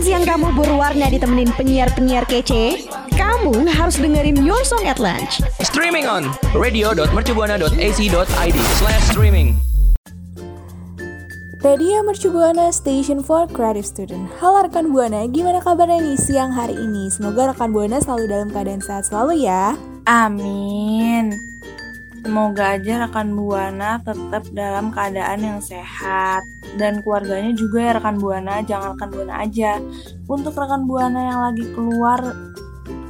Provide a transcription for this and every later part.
Makan siang kamu berwarna ditemenin penyiar-penyiar kece? Kamu harus dengerin Your Song at Lunch. Streaming on radio.mercubuana.ac.id slash streaming. Radio Mercu Buana Station for Creative Student Halo rekan Buana, gimana kabarnya nih siang hari ini? Semoga rekan Buana selalu dalam keadaan sehat selalu ya Amin Semoga aja rekan Buana tetap dalam keadaan yang sehat. Dan keluarganya juga ya rekan Buana, jangan rekan Buana aja. Untuk rekan Buana yang lagi keluar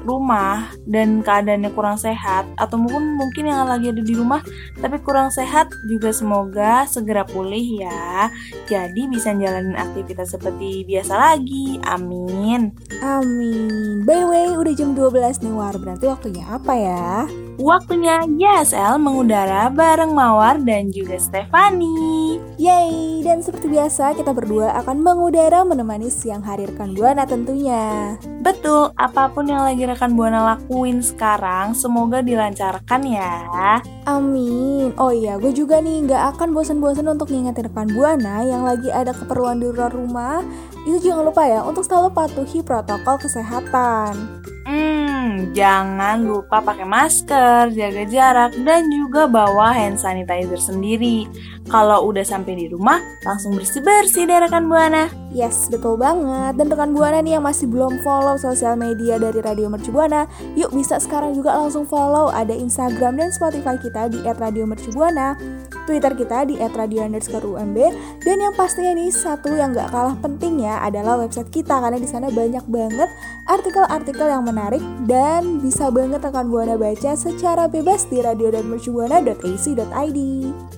rumah dan keadaannya kurang sehat atau mungkin mungkin yang lagi ada di rumah tapi kurang sehat juga semoga segera pulih ya. Jadi bisa jalanin aktivitas seperti biasa lagi. Amin. Amin. By the way udah jam 12 nih War. Berarti waktunya apa ya? waktunya YSL mengudara bareng Mawar dan juga Stefani. Yeay Dan seperti biasa kita berdua akan mengudara menemani siang hari rekan Buana tentunya betul apa pun yang lagi rekan buana lakuin sekarang semoga dilancarkan ya. Amin. Oh iya gue juga nih gak akan bosan-bosan untuk ngingetin rekan Buana Yang lagi ada keperluan di luar rumah. Itu jangan lupa ya untuk selalu patuhi protokol kesehatan. Hmm, jangan lupa pakai masker, jaga jarak, dan juga bawa hand sanitizer sendiri. Kalau udah sampai di rumah, langsung bersih-bersih deh rekan Buana. Yes, betul banget. Dan rekan Buana nih yang masih belum follow sosial media dari Radio Mercu Buana, yuk bisa sekarang juga langsung follow. Ada Instagram dan Spotify kita di @radiomercubuana, Twitter kita di @radio_umb, dan yang pastinya nih satu yang gak kalah pentingnya adalah website kita karena di sana banyak banget artikel-artikel yang menarik dan bisa banget rekan Buana baca secara bebas di radio.mercubuana.ac.id.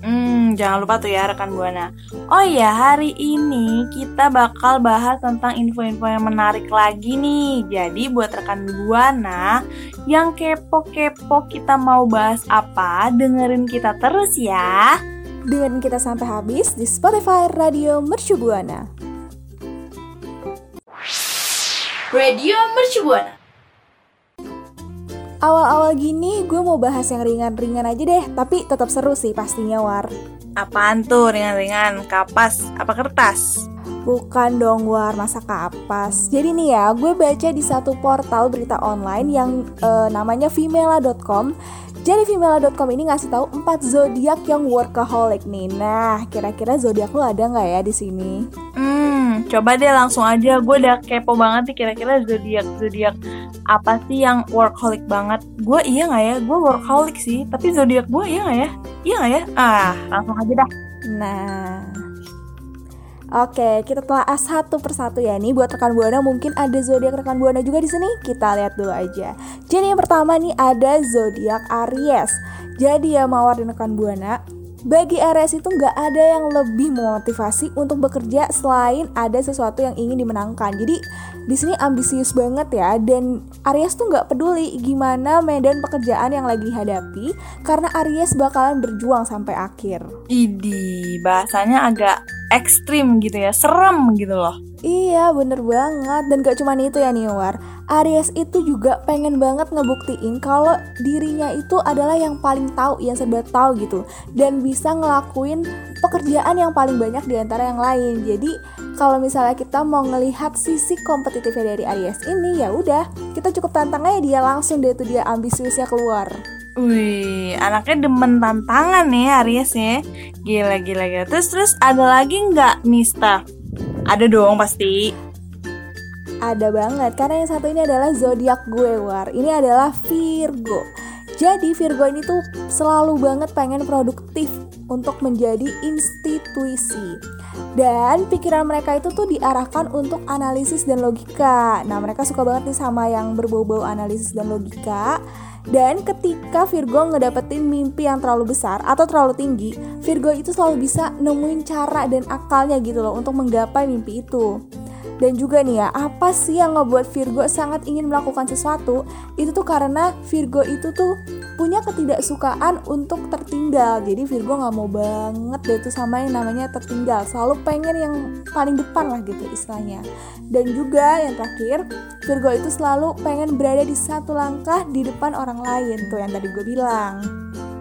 Hmm, jangan lupa tuh ya rekan Buana. Oh iya, hari ini kita bakal bahas tentang info-info yang menarik lagi nih. Jadi buat rekan Buana yang kepo-kepo kita mau bahas apa, dengerin kita terus ya. Dengan kita sampai habis di Spotify Radio Mercu Buana. Radio Mercu Buana. Awal-awal gini gue mau bahas yang ringan-ringan aja deh, tapi tetap seru sih pastinya War. Apaan tuh ringan-ringan? Kapas? Apa kertas? Bukan dong War, masa kapas. Jadi nih ya, gue baca di satu portal berita online yang eh, namanya femela.com. Jadi femela.com ini ngasih tahu 4 zodiak yang workaholic nih. Nah, kira-kira zodiak lo ada nggak ya di sini? Hmm, coba deh langsung aja. Gue udah kepo banget nih kira-kira zodiak zodiak apa sih yang workaholic banget? Gue iya nggak ya? Gue workaholic sih, tapi zodiak gue iya nggak ya? Iya nggak ya? Ah, langsung aja dah. Nah, Oke, kita telah satu persatu ya nih buat rekan buana mungkin ada zodiak rekan buana juga di sini. Kita lihat dulu aja. Jadi yang pertama nih ada zodiak Aries. Jadi ya mawar dan rekan buana, bagi Aries itu nggak ada yang lebih memotivasi untuk bekerja selain ada sesuatu yang ingin dimenangkan. Jadi di sini ambisius banget ya dan Aries tuh nggak peduli gimana medan pekerjaan yang lagi dihadapi karena Aries bakalan berjuang sampai akhir. Idi, bahasanya agak ekstrim gitu ya, serem gitu loh. Iya bener banget Dan gak cuman itu ya nih War Aries itu juga pengen banget ngebuktiin Kalau dirinya itu adalah yang paling tahu Yang serba tahu gitu Dan bisa ngelakuin pekerjaan yang paling banyak di antara yang lain Jadi kalau misalnya kita mau ngelihat sisi kompetitifnya dari Aries ini ya udah kita cukup tantang aja dia langsung deh tuh dia ambisiusnya keluar Wih, anaknya demen tantangan nih Aries ya. Gila, gila, gila. Terus, terus ada lagi nggak nih? Ada dong pasti. Ada banget, karena yang satu ini adalah zodiak gue war. Ini adalah Virgo. Jadi Virgo ini tuh selalu banget pengen produktif untuk menjadi institusi. Dan pikiran mereka itu tuh diarahkan untuk analisis dan logika. Nah, mereka suka banget nih sama yang berbau-bau analisis dan logika. Dan ketika Virgo ngedapetin mimpi yang terlalu besar atau terlalu tinggi, Virgo itu selalu bisa nemuin cara dan akalnya gitu loh untuk menggapai mimpi itu. Dan juga nih ya, apa sih yang ngebuat Virgo sangat ingin melakukan sesuatu? Itu tuh karena Virgo itu tuh punya ketidaksukaan untuk tertinggal. Jadi Virgo nggak mau banget deh tuh sama yang namanya tertinggal. Selalu pengen yang paling depan lah gitu istilahnya. Dan juga yang terakhir, Virgo itu selalu pengen berada di satu langkah di depan orang lain tuh yang tadi gue bilang.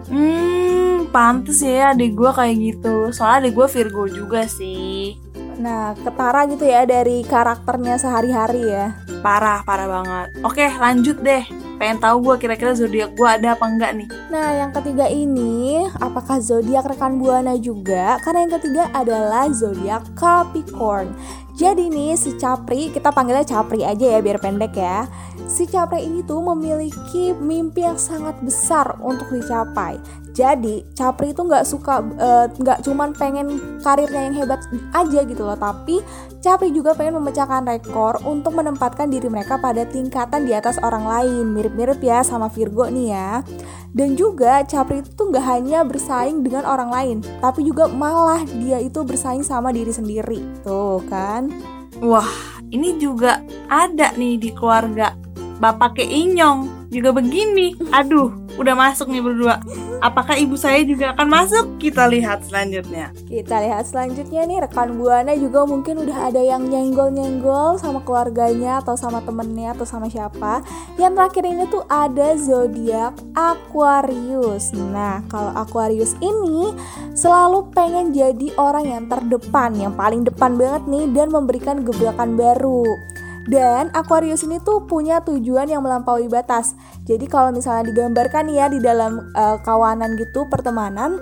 Hmm, pantes ya adik gue kayak gitu. Soalnya adik gue Virgo juga sih. Nah, ketara gitu ya dari karakternya sehari-hari ya. Parah, parah banget. Oke, lanjut deh. Pengen tahu gue kira-kira zodiak gue ada apa enggak nih? Nah, yang ketiga ini apakah zodiak rekan buana juga? Karena yang ketiga adalah zodiak Capricorn. Jadi nih si Capri, kita panggilnya Capri aja ya biar pendek ya. Si Capri ini tuh memiliki mimpi yang sangat besar untuk dicapai. Jadi Capri itu nggak suka eh, nggak cuman pengen karirnya yang hebat aja gitu loh, tapi Capri juga pengen memecahkan rekor untuk menempatkan diri mereka pada tingkatan di atas orang lain. Mirip-mirip ya sama Virgo nih ya. Dan juga Capri itu nggak hanya bersaing dengan orang lain, tapi juga malah dia itu bersaing sama diri sendiri. Tuh kan. Wah, ini juga ada nih di keluarga. Bapak Keinyong juga begini. Aduh, udah masuk nih berdua. Apakah ibu saya juga akan masuk? Kita lihat selanjutnya. Kita lihat selanjutnya nih rekan buana juga mungkin udah ada yang nyenggol-nyenggol sama keluarganya atau sama temennya atau sama siapa. Yang terakhir ini tuh ada zodiak Aquarius. Nah, kalau Aquarius ini selalu pengen jadi orang yang terdepan, yang paling depan banget nih dan memberikan gebrakan baru. Dan Aquarius ini tuh punya tujuan yang melampaui batas. Jadi kalau misalnya digambarkan ya di dalam uh, kawanan gitu pertemanan,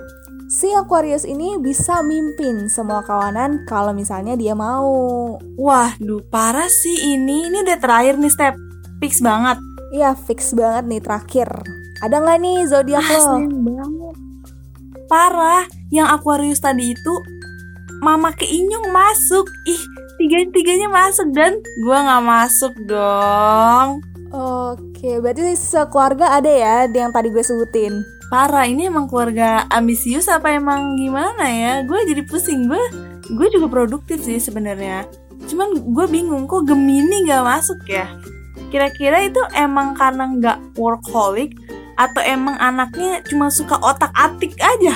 si Aquarius ini bisa mimpin semua kawanan kalau misalnya dia mau. Wah, duh parah sih ini. Ini udah terakhir nih step. Fix banget. Iya fix banget nih terakhir. Ada nggak nih zodiak lo? banget. Parah. Yang Aquarius tadi itu Mama Keinyong masuk. Ih, tiga-tiganya masuk dan gua nggak masuk dong. Oke, berarti sekeluarga ada ya yang tadi gue sebutin. Parah, ini emang keluarga ambisius apa emang gimana ya? Gue jadi pusing gue. Gue juga produktif sih sebenarnya. Cuman gue bingung kok Gemini nggak masuk ya? Kira-kira itu emang karena nggak workaholic atau emang anaknya cuma suka otak-atik aja?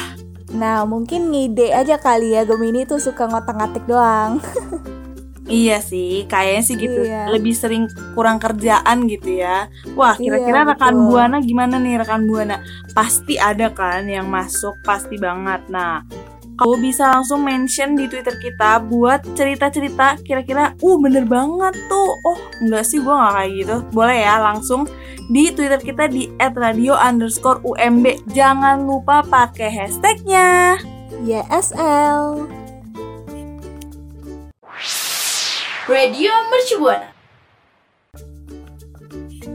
Nah, mungkin ngide aja kali ya Gemini tuh suka ngotak-ngatik doang. Iya sih, kayaknya sih gitu. Iya. Lebih sering kurang kerjaan gitu ya. Wah, kira-kira Iya, rekan betul. buana gimana nih rekan buana? Pasti ada kan yang masuk, pasti banget. Nah, kalau bisa langsung mention di Twitter kita buat cerita-cerita kira-kira, uh bener banget tuh. Oh, enggak sih, gua nggak kayak gitu. Boleh ya, langsung di Twitter kita di @radio underscore UMB. Jangan lupa pakai hashtagnya. YSL. Radio Mercu Buana.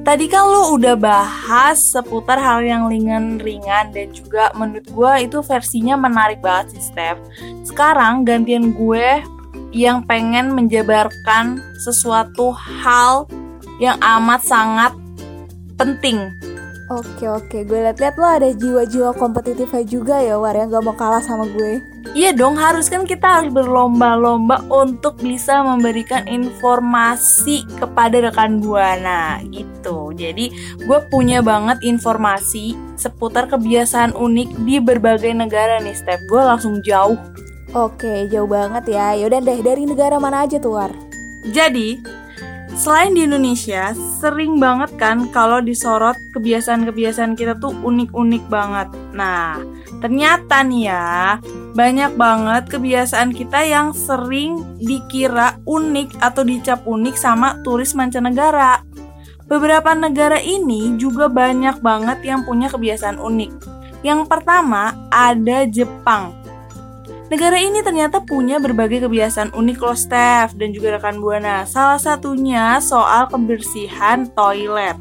Tadi kan lo udah bahas seputar hal yang ringan-ringan dan juga menurut gue itu versinya menarik banget sih Steph. Sekarang gantian gue yang pengen menjabarkan sesuatu hal yang amat sangat penting. Oke oke, gue liat-liat lo ada jiwa-jiwa kompetitifnya juga ya War yang gak mau kalah sama gue. Iya dong, harus kan kita harus berlomba-lomba untuk bisa memberikan informasi kepada rekan buana gitu. Jadi gue punya banget informasi seputar kebiasaan unik di berbagai negara nih, Step. Gue langsung jauh. Oke, jauh banget ya. Yaudah deh, dari negara mana aja tuh War? Jadi, selain di Indonesia, sering banget kan kalau disorot kebiasaan-kebiasaan kita tuh unik-unik banget. Nah, ternyata nih ya, banyak banget kebiasaan kita yang sering dikira unik atau dicap unik sama turis mancanegara. Beberapa negara ini juga banyak banget yang punya kebiasaan unik. Yang pertama ada Jepang. Negara ini ternyata punya berbagai kebiasaan unik loh Steph dan juga rekan Buana. Salah satunya soal kebersihan toilet.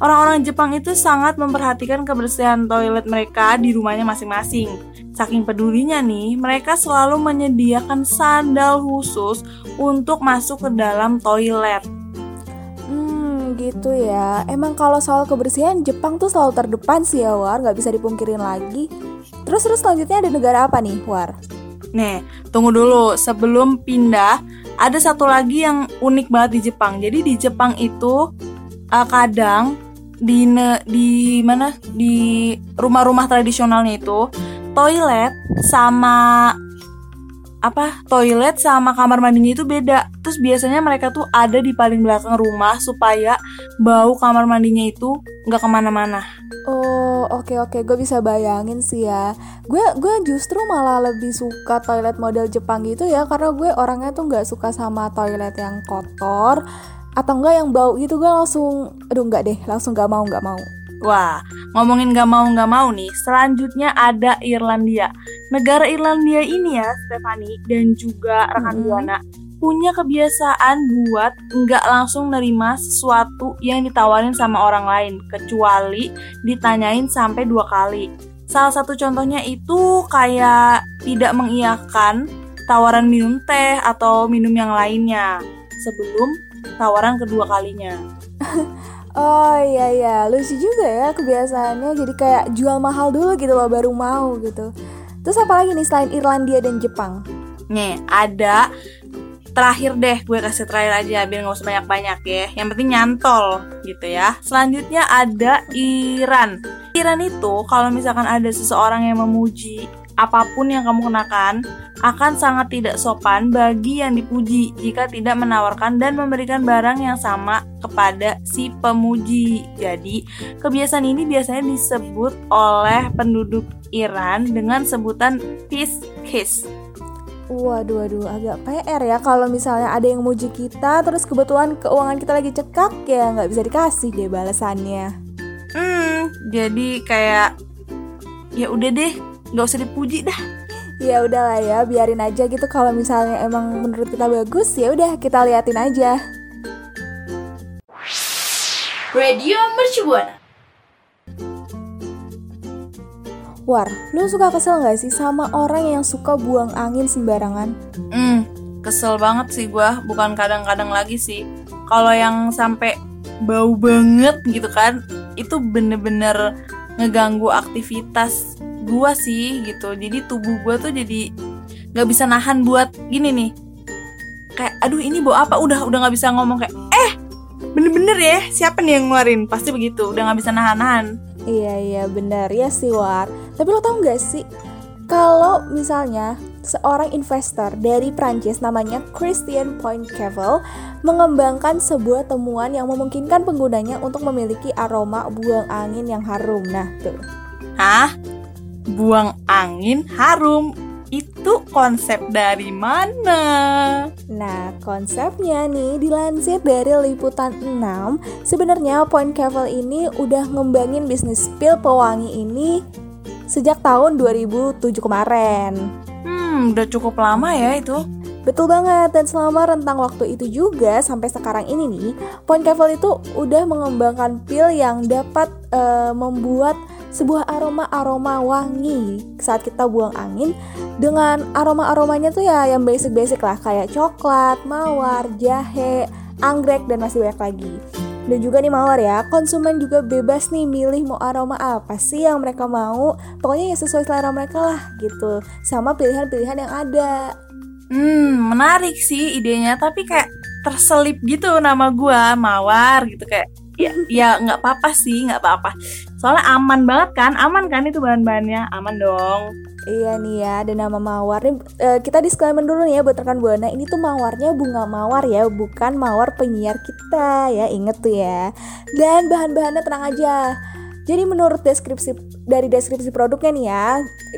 Orang-orang Jepang itu sangat memperhatikan kebersihan toilet mereka di rumahnya masing-masing. Saking pedulinya nih, mereka selalu menyediakan sandal khusus untuk masuk ke dalam toilet. Hmm, gitu ya. Emang kalau soal kebersihan Jepang tuh selalu terdepan sih ya War, nggak bisa dipungkirin lagi. Terus terus selanjutnya ada negara apa nih War? Nih, tunggu dulu. Sebelum pindah, ada satu lagi yang unik banget di Jepang. Jadi di Jepang itu uh, kadang di ne- di mana di rumah-rumah tradisionalnya itu toilet sama apa toilet sama kamar mandinya itu beda. Terus biasanya mereka tuh ada di paling belakang rumah supaya bau kamar mandinya itu nggak ke mana-mana. Oh oke oke. Gue bisa bayangin sih ya. Gue gue justru malah lebih suka toilet model Jepang gitu ya Karena gue orangnya tuh nggak suka sama toilet yang kotor Atau enggak yang bau gitu. Gue langsung Aduh nggak deh. Langsung nggak mau nggak mau Wah, ngomongin gak mau gak mau nih, selanjutnya ada Irlandia. Negara Irlandia ini ya, Stefani dan juga rekan Mm-mm. Buana punya kebiasaan buat nggak langsung nerima sesuatu yang ditawarin sama orang lain, kecuali ditanyain sampai dua kali. Salah satu contohnya itu kayak tidak mengiyakan tawaran minum teh atau minum yang lainnya sebelum tawaran kedua kalinya. Oh iya iya lucu juga ya kebiasaannya Jadi kayak jual mahal dulu gitu loh baru mau gitu Terus apa lagi nih selain Irlandia dan Jepang? Nih, ada terakhir deh gue kasih terakhir aja biar nggak usah banyak-banyak ya. Yang penting nyantol gitu ya. Selanjutnya ada Iran. Iran itu kalau misalkan ada seseorang yang memuji apa pun yang kamu kenakan akan sangat tidak sopan bagi yang dipuji jika tidak menawarkan dan memberikan barang yang sama kepada si pemuji. Jadi, kebiasaan ini biasanya disebut oleh penduduk Iran dengan sebutan peace kiss. Waduh waduh agak PR ya kalau misalnya ada yang muji kita Terus kebetulan keuangan kita lagi cekak ya nggak bisa dikasih deh balasannya Hmm, jadi kayak ya udah deh, nggak usah dipuji dah. Ya udahlah ya biarin aja gitu kalau misalnya emang menurut kita bagus ya udah kita liatin aja Radio Mercubuana. War, lu suka kesel nggak sih sama orang yang suka buang angin sembarangan? Hmm, kesel banget sih gua, bukan kadang-kadang lagi sih. Kalau yang sampai bau banget gitu kan, itu bener-bener ngeganggu aktivitas gua sih gitu. Jadi tubuh gua tuh jadi nggak bisa nahan buat gini nih. Kayak aduh ini bau apa? Udah udah nggak bisa ngomong kayak eh bener-bener ya siapa nih yang ngeluarin? Pasti begitu, udah nggak bisa nahan-nahan. Iya iya benar ya sih War. Tapi lo tau nggak sih kalau misalnya seorang investor dari Prancis namanya Christian Poincaré mengembangkan sebuah temuan yang memungkinkan penggunanya untuk memiliki aroma buang angin yang harum. Nah tuh. Hah? Buang angin harum. Itu konsep dari mana? Nah, konsepnya nih dilansir dari Liputan 6, sebenarnya Point Cavel ini udah ngembangin bisnis pil pewangi ini sejak tahun 2007 kemarin. Hmm, udah cukup lama ya itu. Betul banget, dan selama rentang waktu itu juga sampai sekarang ini nih, Point Cavel itu udah mengembangkan pil yang dapat eh, membuat sebuah aroma-aroma wangi saat kita buang angin dengan aroma-aromanya tuh ya yang basic-basic lah kayak coklat, mawar, jahe, anggrek dan masih banyak lagi. Dan juga nih mawar ya, konsumen juga bebas nih milih mau aroma apa sih yang mereka mau. Pokoknya ya sesuai selera mereka lah gitu. Sama pilihan-pilihan yang ada. Hmm, menarik sih idenya, tapi kayak terselip gitu nama gua Mawar gitu kayak ya ya nggak apa-apa sih nggak apa-apa soalnya aman banget kan aman kan itu bahan-bahannya aman dong Iya nih ya, ada nama mawar nih. eh, kita disclaimer dulu nih ya buat rekan buana. Ini tuh mawarnya bunga mawar ya, bukan mawar penyiar kita ya. Inget tuh ya. Dan bahan-bahannya tenang aja. Jadi menurut deskripsi dari deskripsi produknya nih ya,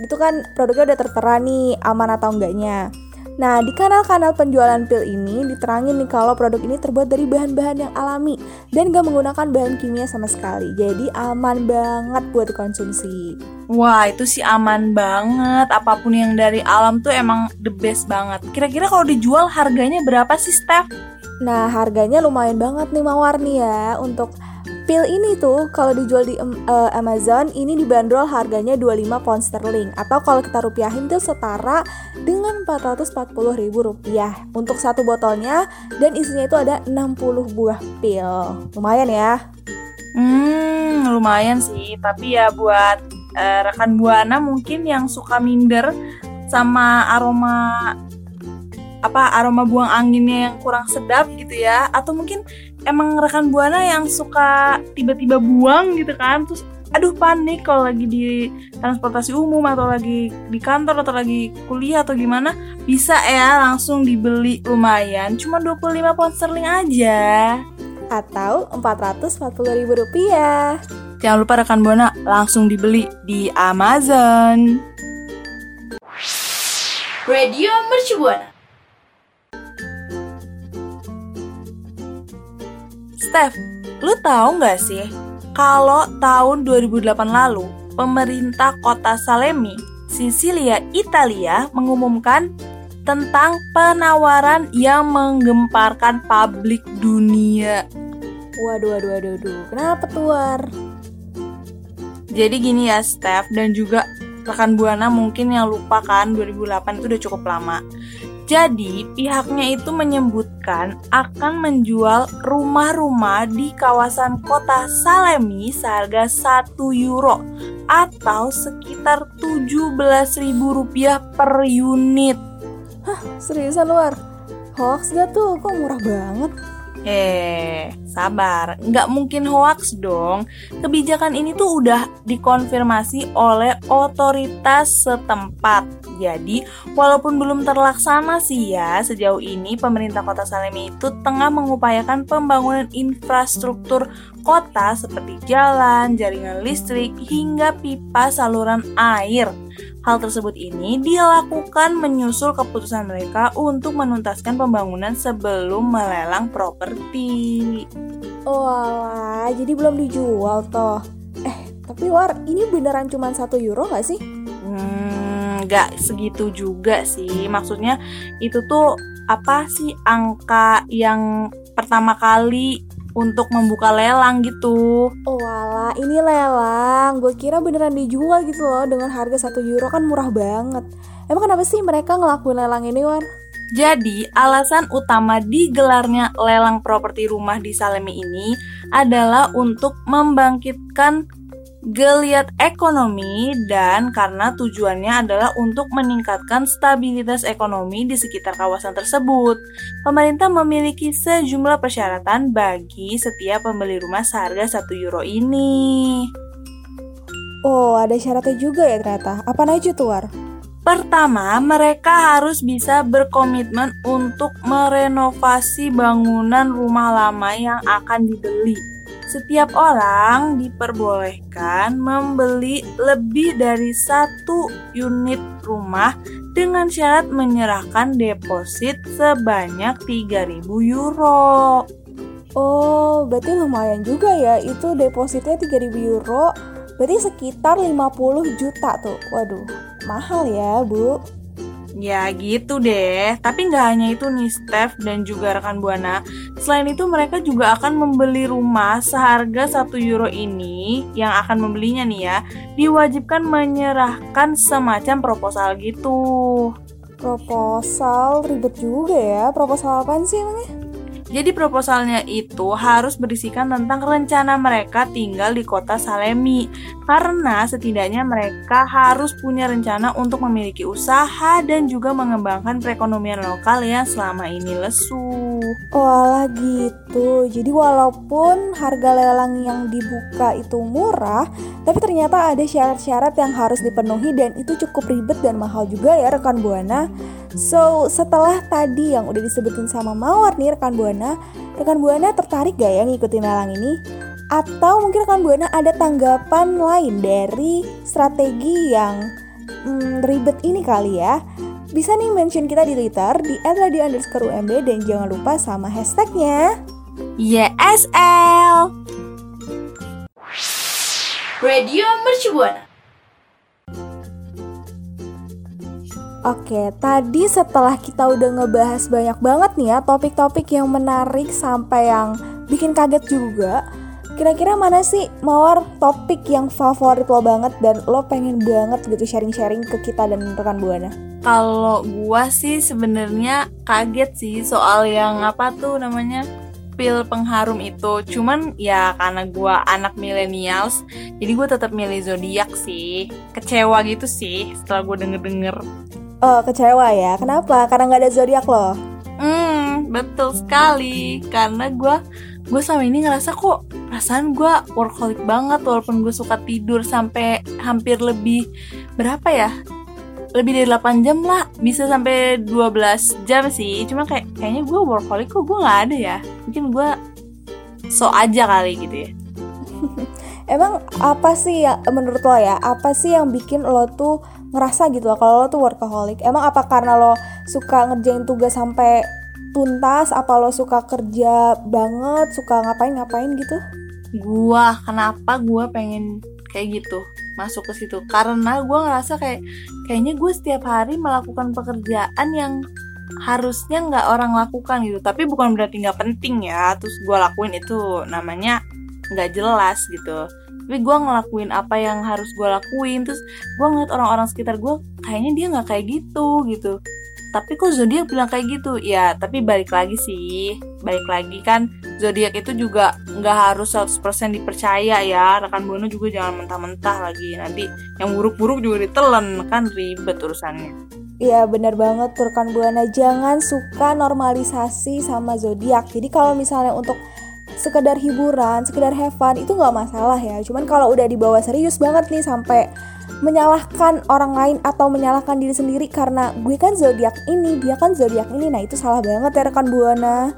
itu kan produknya udah tertera nih aman atau enggaknya. Nah, di kanal-kanal penjualan pil ini diterangin nih kalau produk ini terbuat dari bahan-bahan yang alami dan gak menggunakan bahan kimia sama sekali. Jadi aman banget buat dikonsumsi. wah itu sih aman banget apa pun yang dari alam tuh emang the best banget kira-kira kalau dijual harganya berapa sih Steph Nah, harganya lumayan banget nih Mawar nih ya untuk pil ini tuh kalau dijual di eh, Amazon ini dibanderol harganya 25 pound sterling atau kalau kita rupiahin tuh setara dengan 440 ribu rupiah untuk satu botolnya dan isinya itu ada 60 buah pil. Lumayan ya. Hmm, lumayan sih. Tapi ya buat eh, rekan buana mungkin yang suka minder sama aroma apa aroma buang anginnya yang kurang sedap gitu ya atau mungkin emang rekan buana yang suka tiba-tiba buang gitu kan terus aduh panik kalau lagi di transportasi umum atau lagi di kantor atau lagi kuliah atau gimana bisa ya langsung dibeli lumayan cuma 25 pound sterling aja Atau 440 ribu rupiah. Jangan lupa rekan Buana langsung dibeli di Amazon. Radio Mercu Buana. Steph, lu tahu nggak sih kalau tahun 2008 lalu pemerintah kota Salemi, Sisilia, Italia mengumumkan tentang penawaran yang menggemparkan publik dunia. Waduh, waduh, waduh, waduh. Kenapa tuh, War? Jadi gini ya, Steph dan juga rekan Buana mungkin yang lupa kan 2008 itu udah cukup lama. Jadi, pihaknya itu menyebutkan akan menjual rumah-rumah di kawasan kota Salemi seharga 1 euro atau sekitar 17.000 rupiah per unit. Seriusan, War? Hoax gak tuh? Kok murah banget? Eh, sabar. Nggak mungkin hoax dong. Kebijakan ini tuh udah dikonfirmasi oleh otoritas setempat. Jadi, walaupun belum terlaksana sih ya, sejauh ini pemerintah kota Salemi itu tengah mengupayakan pembangunan infrastruktur kota seperti jalan, jaringan listrik, hingga pipa saluran air. Hal tersebut ini dilakukan menyusul keputusan mereka untuk menuntaskan pembangunan sebelum melelang properti. Oh alah, jadi belum dijual toh. Eh, tapi War, ini beneran cuma 1 euro gak sih? Nggak segitu juga sih. Maksudnya itu tuh apa sih angka yang pertama kali untuk membuka lelang gitu. Oh alah, ini lelang. Gue kira beneran dijual gitu loh dengan harga 1 euro kan murah banget. Emang kenapa sih mereka ngelakuin lelang ini, War? Jadi, alasan utama digelarnya lelang properti rumah di Salemi ini adalah untuk membangkitkan geliat ekonomi dan karena tujuannya adalah untuk meningkatkan stabilitas ekonomi di sekitar kawasan tersebut. Pemerintah memiliki sejumlah persyaratan bagi setiap pembeli rumah seharga 1 euro ini. Oh, ada syaratnya juga ya ternyata. Apa aja tuh, War? Pertama, mereka harus bisa berkomitmen untuk merenovasi bangunan rumah lama yang akan dibeli. Setiap orang diperbolehkan membeli lebih dari satu unit rumah dengan syarat menyerahkan deposit sebanyak 3000 euro. Oh, berarti lumayan juga ya. Itu depositnya 3000 euro. Berarti sekitar 50 juta tuh. Waduh, mahal ya, Bu. Ya gitu deh, tapi nggak hanya itu nih Steph dan juga rekan Buana Selain itu mereka juga akan membeli rumah seharga 1 euro ini Yang akan membelinya nih ya Diwajibkan menyerahkan semacam proposal gitu Proposal ribet juga ya. Proposal apaan sih emangnya? Jadi proposalnya itu harus berisikan tentang rencana mereka tinggal di kota Salemi Karena setidaknya mereka harus punya rencana untuk memiliki usaha dan juga mengembangkan perekonomian lokal yang selama ini lesu Walah gitu. Jadi walaupun harga lelang yang dibuka itu murah, tapi ternyata ada syarat-syarat yang harus dipenuhi dan itu cukup ribet dan mahal juga ya rekan Buana. So, setelah tadi yang udah disebutin sama Mawar nih rekan Buana, rekan Buana tertarik gak ya ngikutin lelang ini? Atau mungkin rekan Buana ada tanggapan lain dari strategi yang hmm, ribet ini kali ya? Bisa nih mention kita di Twitter di @radio_umb dan jangan lupa sama hashtagnya. YSL Radio Mercu Oke, tadi setelah kita udah ngebahas banyak banget nih ya topik-topik yang menarik sampai yang bikin kaget juga. Kira-kira mana sih Mawar topik yang favorit lo banget dan lo pengen banget gitu sharing-sharing ke kita dan rekan Buana? Kalau gua sih sebenarnya kaget sih soal yang apa tuh namanya pil pengharum itu. Cuman ya karena gua anak millennials, jadi gue tetap milih zodiak sih. Kecewa gitu sih setelah gue denger-denger. Oh, kecewa ya. Kenapa? Karena nggak ada zodiak lo. Hmm, betul sekali. Karena gua gue selama ini ngerasa kok perasaan gue workaholic banget walaupun gue suka tidur sampai hampir lebih berapa ya lebih dari 8 jam lah bisa sampai 12 jam sih cuma kayak kayaknya gue workaholic kok gue nggak ada ya mungkin gue so aja kali gitu ya Emang apa sih ya menurut lo ya? Apa sih yang bikin lo tuh ngerasa gitu loh kalau lo tuh workaholic? Emang apa karena lo suka ngerjain tugas sampai tuntas? Apa lo suka kerja banget? Suka ngapain-ngapain gitu? Gua kenapa gua pengen kayak gitu masuk ke situ karena gua ngerasa kayak kayaknya gue setiap hari melakukan pekerjaan yang harusnya nggak orang lakukan gitu tapi bukan berarti nggak penting ya terus gue lakuin itu namanya nggak jelas gitu. Tapi gue ngelakuin apa yang harus gue lakuin terus gue ngeliat orang-orang sekitar gue kayaknya dia nggak kayak gitu gitu. Tapi kok zodiak bilang kayak gitu? Ya tapi balik lagi sih balik lagi kan zodiak itu juga nggak harus 100% dipercaya ya. Rekan buana juga jangan mentah-mentah lagi nanti yang buruk-buruk juga ditelan kan ribet urusannya. Iya bener banget rekan buana. Jangan suka normalisasi sama zodiak. Jadi kalau misalnya untuk sekedar hiburan, sekedar have fun itu nggak masalah ya. Cuman kalau udah dibawa serius banget nih sampai menyalahkan orang lain atau menyalahkan diri sendiri karena gue kan zodiak ini, dia kan zodiak ini. Nah, itu salah banget ya rekan Buana.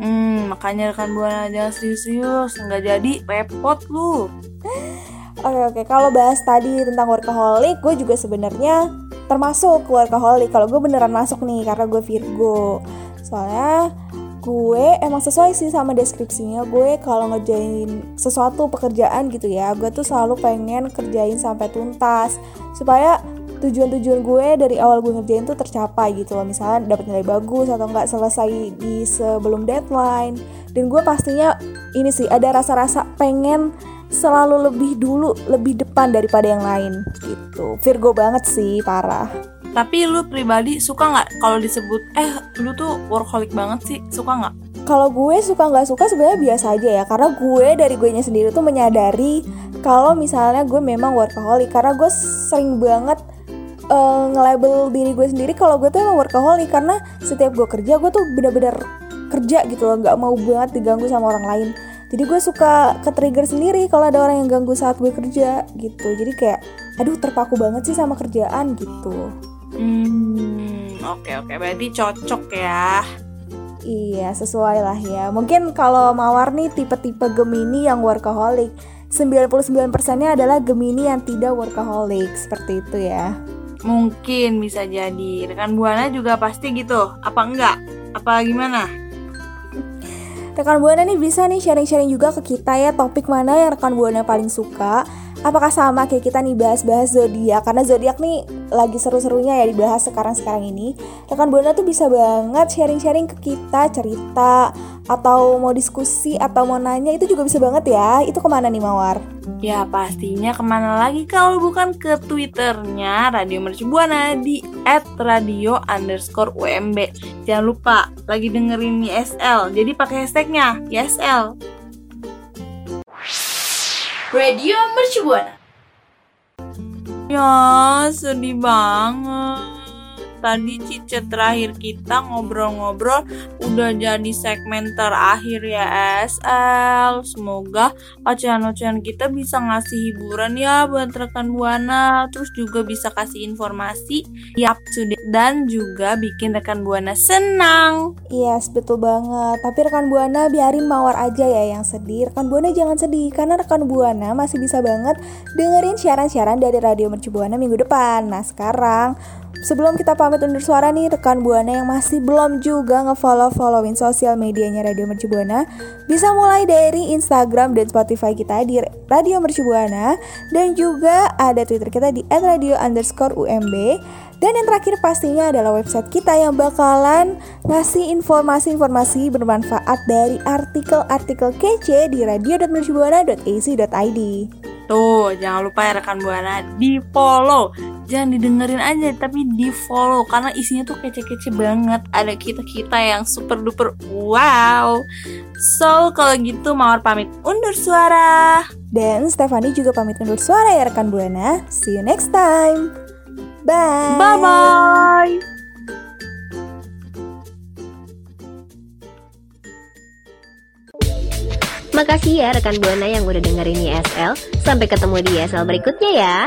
Hmm, makanya rekan Buana jangan serius-serius, nggak jadi repot lu. Oke oke, kalau bahas tadi tentang workaholic, gue juga sebenarnya termasuk workaholic. Kalau gue beneran masuk nih karena gue Virgo. Soalnya gue emang sesuai sih sama deskripsinya. Gue kalau ngerjain sesuatu pekerjaan gitu ya gue tuh selalu pengen kerjain sampai tuntas. Supaya tujuan-tujuan gue dari awal gue ngerjain tuh tercapai gitu loh. Misalnya dapat nilai bagus atau enggak selesai di sebelum deadline. Dan gue pastinya ini sih ada rasa-rasa pengen selalu lebih dulu lebih depan daripada yang lain gitu. Virgo banget sih parah tapi lu pribadi suka nggak kalau disebut eh lu tuh workaholic banget sih suka nggak? Kalau gue suka nggak suka sebenarnya biasa aja ya karena gue dari gue nya sendiri tuh menyadari kalau misalnya gue memang workaholic. Karena gue sering banget uh, nge-label diri gue sendiri kalau gue tuh emang workaholic. Karena setiap gue kerja gue tuh bener-bener kerja gitu loh nggak mau banget diganggu sama orang lain. Jadi gue suka ke trigger sendiri kalau ada orang yang ganggu saat gue kerja gitu. Jadi kayak aduh terpaku banget sih sama kerjaan gitu Hmm, oke okay, oke. Okay. Berarti cocok ya. Iya, sesuai lah ya. Mungkin kalau Mawar nih tipe-tipe Gemini yang workaholic. 99%-nya adalah Gemini yang tidak workaholic. Seperti itu ya. Mungkin bisa jadi. Rekan Buana juga pasti gitu. Apa enggak? Apa gimana? Rekan Buana nih bisa nih sharing-sharing juga ke kita ya topik mana yang rekan Buana paling suka apakah sama kayak kita nih bahas-bahas zodiak karena zodiak nih lagi seru-serunya ya dibahas sekarang-sekarang ini. Rekan Buana tuh bisa banget sharing-sharing ke kita cerita atau mau diskusi atau mau nanya itu juga bisa banget ya. Itu ke mana nih Mawar? Ya pastinya ke mana lagi kalau bukan ke twitternya Radio Mercu Buana di @radio underscore UMB. Jangan lupa lagi dengerin YSL, jadi pakai hashtagnya YSL. Radio Mercubuana. Ya, sedih banget tadi cicet terakhir kita ngobrol-ngobrol udah jadi segmen terakhir ya SL. Semoga ocehan-ocehan kita bisa ngasih hiburan ya buat rekan Buana, terus juga bisa kasih informasi ya up dan juga bikin rekan Buana senang. Yes, betul banget. Tapi rekan Buana biarin mawar aja ya yang sedih. Rekan Buana jangan sedih karena rekan Buana masih bisa banget dengerin siaran-siaran dari Radio Mercu Buana minggu depan. Nah, sekarang Sebelum kita pamit undur suara nih, rekan Buana yang masih belum juga ngefollow-followin sosial medianya Radio Mercu Buana, bisa mulai dari Instagram dan Spotify kita di Radio Mercu Buana, dan juga ada Twitter kita di @radio underscore UMB. Dan yang terakhir pastinya adalah website kita yang bakalan ngasih informasi-informasi bermanfaat dari artikel-artikel kece di radio.mercubuana.ac.id. Tuh, jangan lupa ya rekan Buana di follow. Jangan didengerin aja, tapi di follow karena isinya tuh kece-kece banget. Ada kita-kita yang super duper wow. So, kalau gitu Mawar pamit undur suara. Dan Stefani juga pamit undur suara ya rekan Buana. See you next time. Bye. Bye bye. Makasih ya rekan Buana yang udah dengerin YSL. Sampai ketemu di YSL berikutnya ya.